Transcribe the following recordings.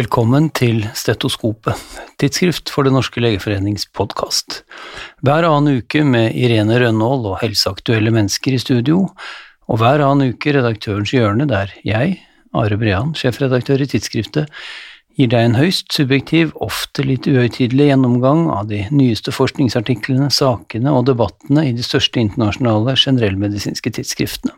Velkommen til Stetoskopet, tidsskrift for Det norske legeforenings podkast. Hver annen uke med Irene Rønnaald og helseaktuelle mennesker i studio, og hver annen uke Redaktørens hjørne, der jeg, Are Brean, sjefredaktør i tidsskriftet, gir deg en høyst subjektiv, ofte litt uhøytidelig gjennomgang av de nyeste forskningsartiklene, sakene og debattene i de største internasjonale generellmedisinske tidsskriftene.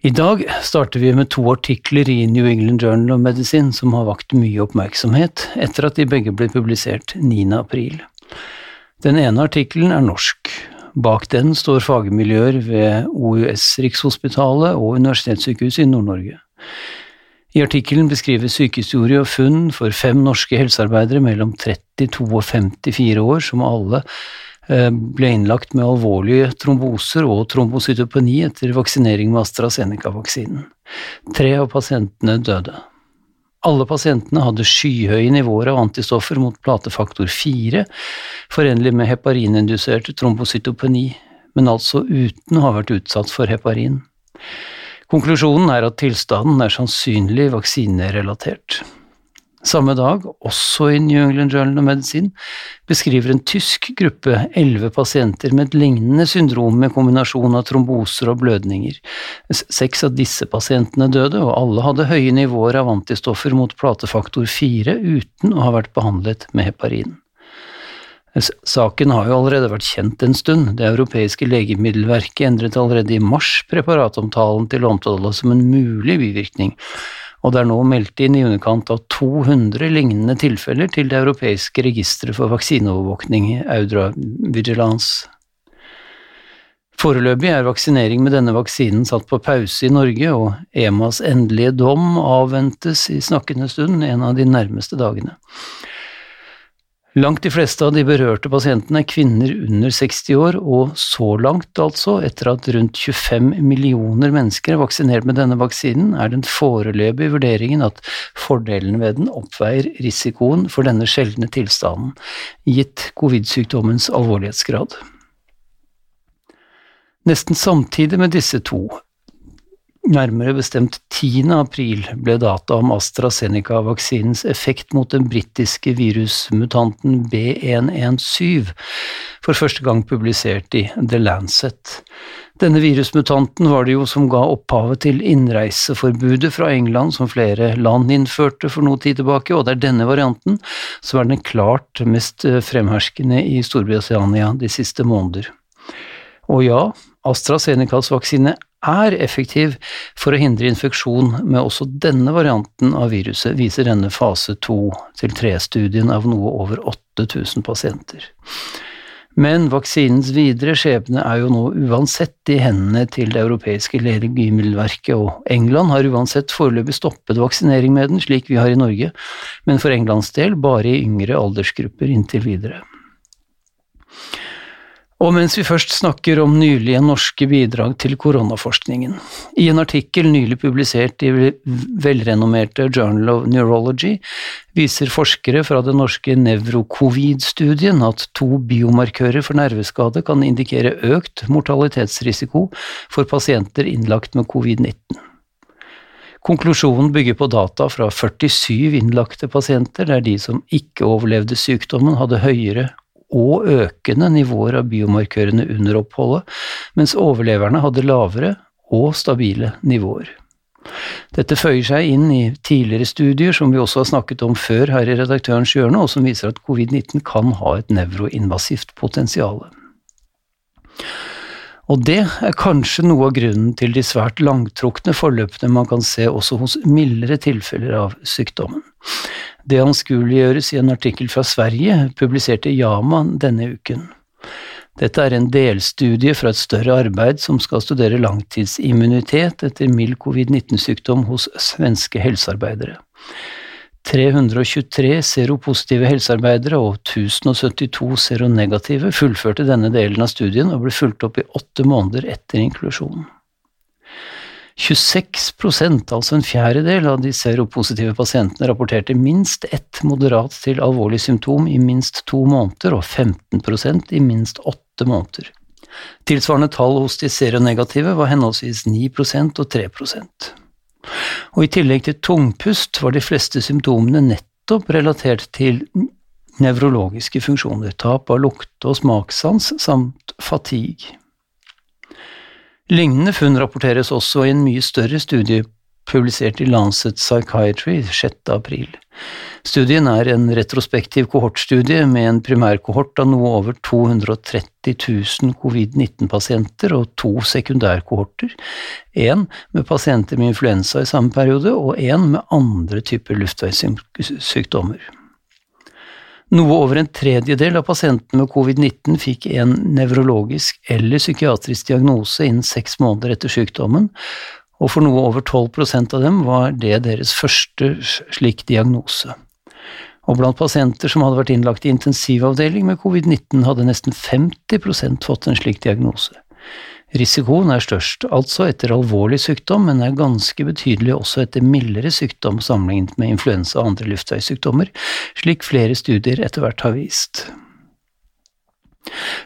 I dag starter vi med to artikler i New England Journal of Medicine som har vakt mye oppmerksomhet etter at de begge ble publisert 9. april. Den ene artikkelen er norsk. Bak den står fagmiljøer ved OUS Rikshospitalet og Universitetssykehuset i Nord-Norge. I artikkelen beskrives sykehistorie og funn for fem norske helsearbeidere mellom 32 og 54 år som alle ble innlagt med alvorlige tromboser og trombocytopeni etter vaksinering med AstraZeneca-vaksinen. Tre av pasientene døde. Alle pasientene hadde skyhøye nivåer av antistoffer mot platefaktor 4, forenlig med heparinindusert trombocytopeni, men altså uten å ha vært utsatt for heparin. Konklusjonen er at tilstanden er sannsynlig vaksinerelatert. Samme dag, også i New England Journal of Medicine, beskriver en tysk gruppe elleve pasienter med et lignende syndrom med kombinasjon av tromboser og blødninger. Seks av disse pasientene døde, og alle hadde høye nivåer av antistoffer mot platefaktor 4 uten å ha vært behandlet med heparin. Saken har jo allerede vært kjent en stund. Det europeiske legemiddelverket endret allerede i mars preparatomtalen til å omtale som en mulig bivirkning, og det er nå meldt inn i underkant av 200 lignende tilfeller til det europeiske registeret for vaksineovervåkning, Audra Vigilance. Foreløpig er vaksinering med denne vaksinen satt på pause i Norge, og EMAs endelige dom avventes i snakkende stund en av de nærmeste dagene. Langt de fleste av de berørte pasientene er kvinner under 60 år, og så langt altså, etter at rundt 25 millioner mennesker er vaksinert med denne vaksinen, er den foreløpige vurderingen at fordelen ved den oppveier risikoen for denne sjeldne tilstanden, gitt covid-sykdommens alvorlighetsgrad. Nesten samtidig med disse to Nærmere bestemt 10. april ble data om AstraZeneca-vaksinens effekt mot den britiske virusmutanten B117 for første gang publisert i The Lancet. Denne virusmutanten var det jo som ga opphavet til innreiseforbudet fra England som flere land innførte for noe tid tilbake, og det er denne varianten som er den klart mest fremherskende i Storbritannia de siste måneder. Og ja, AstraZenecas vaksine er effektiv for å hindre infeksjon med også denne varianten av viruset, viser denne fase 2-3-studien av noe over 8000 pasienter. Men vaksinens videre skjebne er jo nå uansett i hendene til det europeiske legemiddelverket, og England har uansett foreløpig stoppet vaksinering med den, slik vi har i Norge, men for Englands del bare i yngre aldersgrupper inntil videre. Og mens vi først snakker om nylige norske bidrag til koronaforskningen. I en artikkel nylig publisert i velrenommerte Journal of Neurology viser forskere fra den norske nevrocovid-studien at to biomarkører for nerveskade kan indikere økt mortalitetsrisiko for pasienter innlagt med covid-19. Konklusjonen bygger på data fra 47 innlagte pasienter, der de som ikke overlevde sykdommen, hadde høyere og økende nivåer av biomarkørene under oppholdet, mens overleverne hadde lavere og stabile nivåer. Dette føyer seg inn i tidligere studier som vi også har snakket om før her i Redaktørens hjørne, og som viser at covid-19 kan ha et nevroinvasivt potensial. Og det er kanskje noe av grunnen til de svært langtrukne forløpene man kan se også hos mildere tilfeller av sykdommen. Det anskueliggjøres i en artikkel fra Sverige, publisert i Yama denne uken. Dette er en delstudie fra et større arbeid som skal studere langtidsimmunitet etter mild covid-19-sykdom hos svenske helsearbeidere. 323 seropositive helsearbeidere og 1072 seronegative fullførte denne delen av studien og ble fulgt opp i åtte måneder etter inklusjonen. 26% altså en fjerdedel av de seropositive pasientene, rapporterte minst ett moderat til alvorlig symptom i minst to måneder, og 15% i minst åtte måneder. Tilsvarende tall hos de seronegative var henholdsvis 9% og 3 Og i tillegg til tungpust var de fleste symptomene nettopp relatert til nevrologiske funksjoner, tap av lukte- og smakssans samt fatigue. Lignende funn rapporteres også i en mye større studie publisert i Lancet Psychiatry 6. april. Studien er en retrospektiv kohortstudie med en primærkohort av noe over 230 000 covid-19-pasienter og to sekundærkohorter, én med pasienter med influensa i samme periode og én med andre typer luftveissykdommer. Noe over en tredjedel av pasientene med covid-19 fikk en nevrologisk eller psykiatrisk diagnose innen seks måneder etter sykdommen, og for noe over 12% av dem var det deres første slik diagnose. Og blant pasienter som hadde vært innlagt i intensivavdeling med covid-19, hadde nesten 50% fått en slik diagnose. Risikoen er størst, altså etter alvorlig sykdom, men er ganske betydelig også etter mildere sykdom sammenlignet med influensa og andre luftveissykdommer, slik flere studier etter hvert har vist.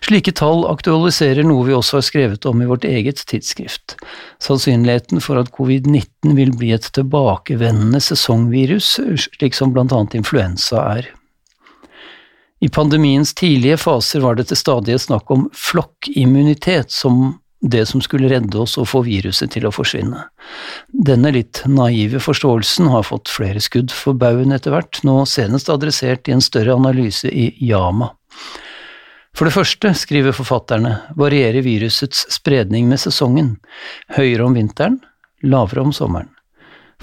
Slike tall aktualiserer noe vi også har skrevet om i vårt eget tidsskrift, sannsynligheten for at covid-19 vil bli et tilbakevendende sesongvirus, slik som blant annet influensa er. I pandemiens tidlige faser var det til stadighet snakk om flokkimmunitet som det som skulle redde oss og få viruset til å forsvinne. Denne litt naive forståelsen har fått flere skudd for baugen etter hvert, nå senest adressert i en større analyse i Yama. For det første, skriver forfatterne, varierer virusets spredning med sesongen, høyere om vinteren, lavere om sommeren.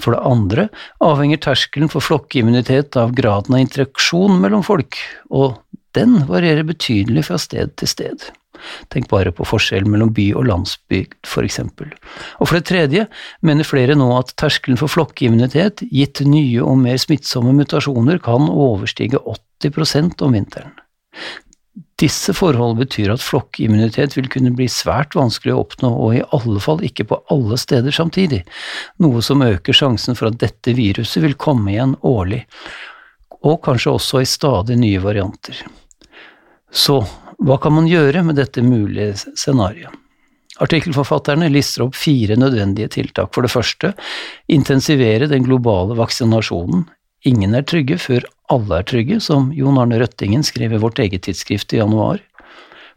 For det andre avhenger terskelen for flokkimmunitet av graden av interaksjon mellom folk, og den varierer betydelig fra sted til sted. Tenk bare på forskjellen mellom by og landsbygd, for eksempel. Og for det tredje mener flere nå at terskelen for flokkimmunitet, gitt nye og mer smittsomme mutasjoner, kan overstige 80% om vinteren. Disse forhold betyr at flokkimmunitet vil kunne bli svært vanskelig å oppnå, og i alle fall ikke på alle steder samtidig, noe som øker sjansen for at dette viruset vil komme igjen årlig, og kanskje også i stadig nye varianter. Så hva kan man gjøre med dette mulige scenarioet? Artikkelforfatterne lister opp fire nødvendige tiltak. For det første, intensivere den globale vaksinasjonen. Ingen er trygge før alle er trygge, som Jon Arne Røttingen skrev i vårt eget tidsskrift i januar.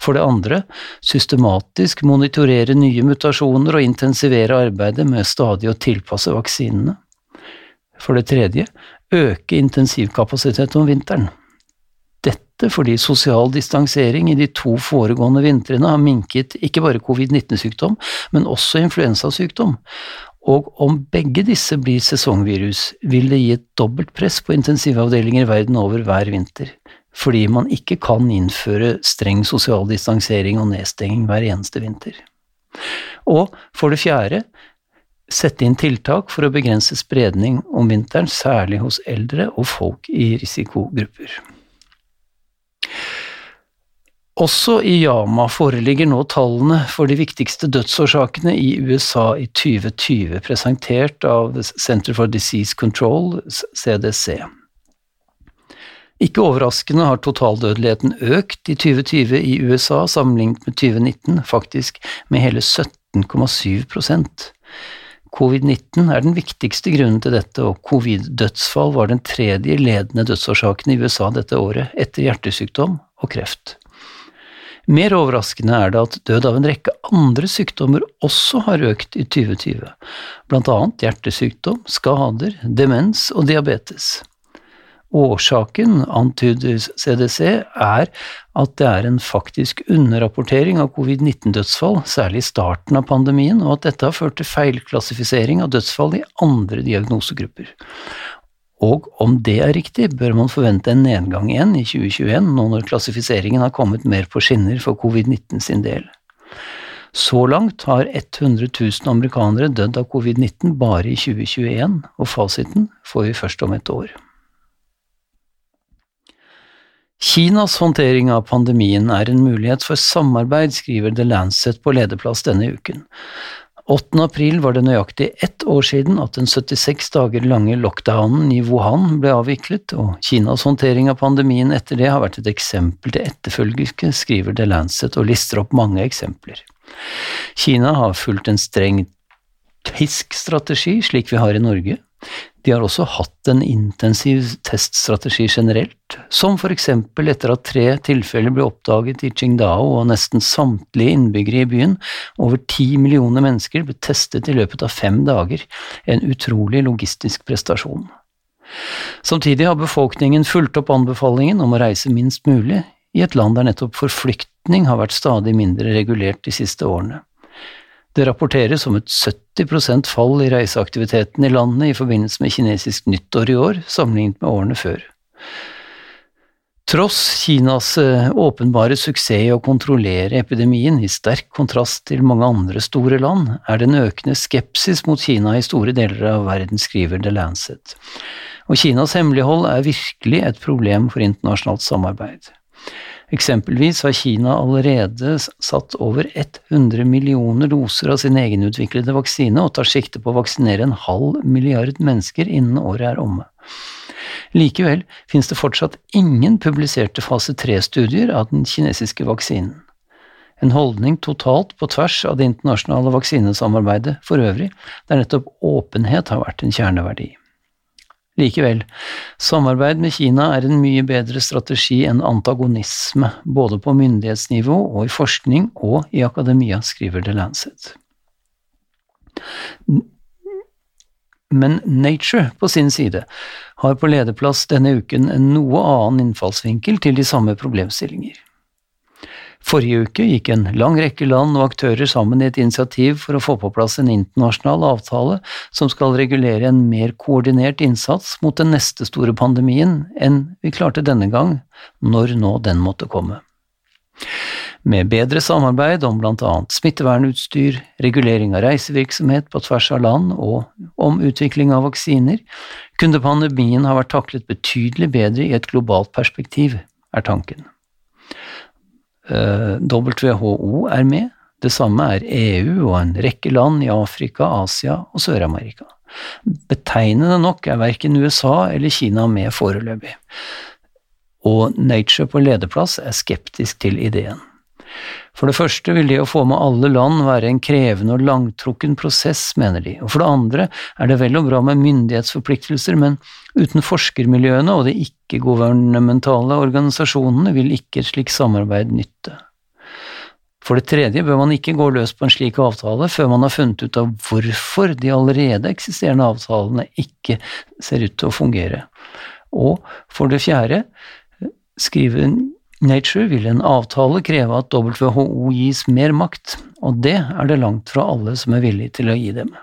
For det andre, systematisk monitorere nye mutasjoner og intensivere arbeidet med stadig å tilpasse vaksinene. For det tredje, øke intensivkapasitet om vinteren. Dette fordi sosial distansering i de to foregående vintrene har minket ikke bare covid-19-sykdom, men også influensasykdom, og om begge disse blir sesongvirus, vil det gi et dobbelt press på intensivavdelinger verden over hver vinter, fordi man ikke kan innføre streng sosial distansering og nedstenging hver eneste vinter. Og for det fjerde, sette inn tiltak for å begrense spredning om vinteren, særlig hos eldre og folk i risikogrupper. Også i Yama foreligger nå tallene for de viktigste dødsårsakene i USA i 2020, presentert av Center for Disease Control, CDC. Ikke overraskende har totaldødeligheten økt i 2020 i USA sammenlignet med 2019, faktisk med hele 17,7% Covid-19 er den viktigste grunnen til dette, og covid-dødsfall var den tredje ledende dødsårsaken i USA dette året, etter hjertesykdom og kreft. Mer overraskende er det at død av en rekke andre sykdommer også har økt i 2020, blant annet hjertesykdom, skader, demens og diabetes. Årsaken, antyder CDC, er at det er en faktisk underrapportering av covid-19-dødsfall, særlig i starten av pandemien, og at dette har ført til feilklassifisering av dødsfall i andre diagnosegrupper. Og om det er riktig, bør man forvente en nedgang igjen i 2021, nå når klassifiseringen har kommet mer på skinner for covid-19 sin del. Så langt har 100 000 amerikanere dødd av covid-19 bare i 2021, og fasiten får vi først om et år. Kinas håndtering av pandemien er en mulighet for samarbeid, skriver The Lancet på lederplass denne uken. 8. april var det nøyaktig ett år siden at den 76 dager lange lockdownen i Wuhan ble avviklet, og Kinas håndtering av pandemien etter det har vært et eksempel til etterfølgelse, skriver The Lancet og lister opp mange eksempler. Kina har fulgt en streng TISK-strategi, slik vi har i Norge. De har også hatt en intensiv teststrategi generelt, som for eksempel etter at tre tilfeller ble oppdaget i Qingdao og nesten samtlige innbyggere i byen, over ti millioner mennesker, ble testet i løpet av fem dager, en utrolig logistisk prestasjon. Samtidig har befolkningen fulgt opp anbefalingen om å reise minst mulig, i et land der nettopp forflyktning har vært stadig mindre regulert de siste årene. Det rapporteres om et 70% fall i reiseaktiviteten i landet i forbindelse med kinesisk nyttår i år, sammenlignet med årene før. Tross Kinas eh, åpenbare suksess i å kontrollere epidemien, i sterk kontrast til mange andre store land, er det en økende skepsis mot Kina i store deler av verden, skriver The Lancet. Og Kinas hemmelighold er virkelig et problem for internasjonalt samarbeid. Eksempelvis har Kina allerede satt over 100 millioner doser av sin egenutviklede vaksine og tar sikte på å vaksinere en halv milliard mennesker innen året er omme. Likevel finnes det fortsatt ingen publiserte fase tre-studier av den kinesiske vaksinen. En holdning totalt på tvers av det internasjonale vaksinesamarbeidet for øvrig, der nettopp åpenhet har vært en kjerneverdi. Likevel, samarbeid med Kina er en mye bedre strategi enn antagonisme, både på myndighetsnivå og i forskning og i akademia, skriver The Lancet. Men Nature, på sin side, har på lederplass denne uken en noe annen innfallsvinkel til de samme problemstillinger. Forrige uke gikk en lang rekke land og aktører sammen i et initiativ for å få på plass en internasjonal avtale som skal regulere en mer koordinert innsats mot den neste store pandemien enn vi klarte denne gang, når nå den måtte komme. Med bedre samarbeid om blant annet smittevernutstyr, regulering av reisevirksomhet på tvers av land og om utvikling av vaksiner, kunne pandemien ha vært taklet betydelig bedre i et globalt perspektiv, er tanken. WHO er med, det samme er EU og en rekke land i Afrika, Asia og Sør-Amerika. Betegnende nok er verken USA eller Kina med foreløpig, og Nature på lederplass er skeptisk til ideen. For det første vil det å få med alle land være en krevende og langtrukken prosess, mener de, og for det andre er det vel og bra med myndighetsforpliktelser, men uten forskermiljøene og de ikke-governementale organisasjonene vil ikke et slikt samarbeid nytte. For det tredje bør man ikke gå løs på en slik avtale før man har funnet ut av hvorfor de allerede eksisterende avtalene ikke ser ut til å fungere. Og for det fjerde skriver Nature vil en avtale kreve at WHO gis mer makt, og det er det langt fra alle som er villige til å gi dem.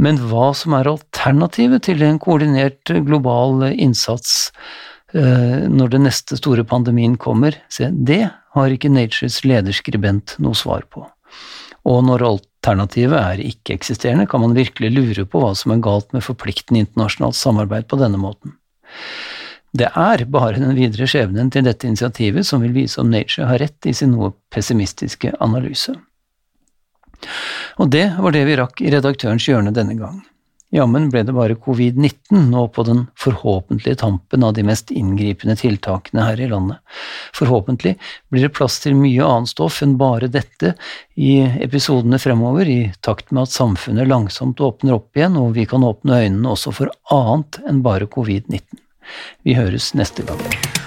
Men hva som er alternativet til en koordinert global innsats eh, når den neste store pandemien kommer, det har ikke Natures lederskribent noe svar på. Og når alternativet er ikke-eksisterende, kan man virkelig lure på hva som er galt med forpliktende internasjonalt samarbeid på denne måten. Det er bare den videre skjebnen til dette initiativet som vil vise om Nature har rett i sin noe pessimistiske analyse. Og det var det vi rakk i redaktørens hjørne denne gang. Jammen ble det bare covid-19 nå på den forhåpentlige tampen av de mest inngripende tiltakene her i landet. Forhåpentlig blir det plass til mye annet stoff enn bare dette i episodene fremover, i takt med at samfunnet langsomt åpner opp igjen og vi kan åpne øynene også for annet enn bare covid-19. Vi høres neste gang.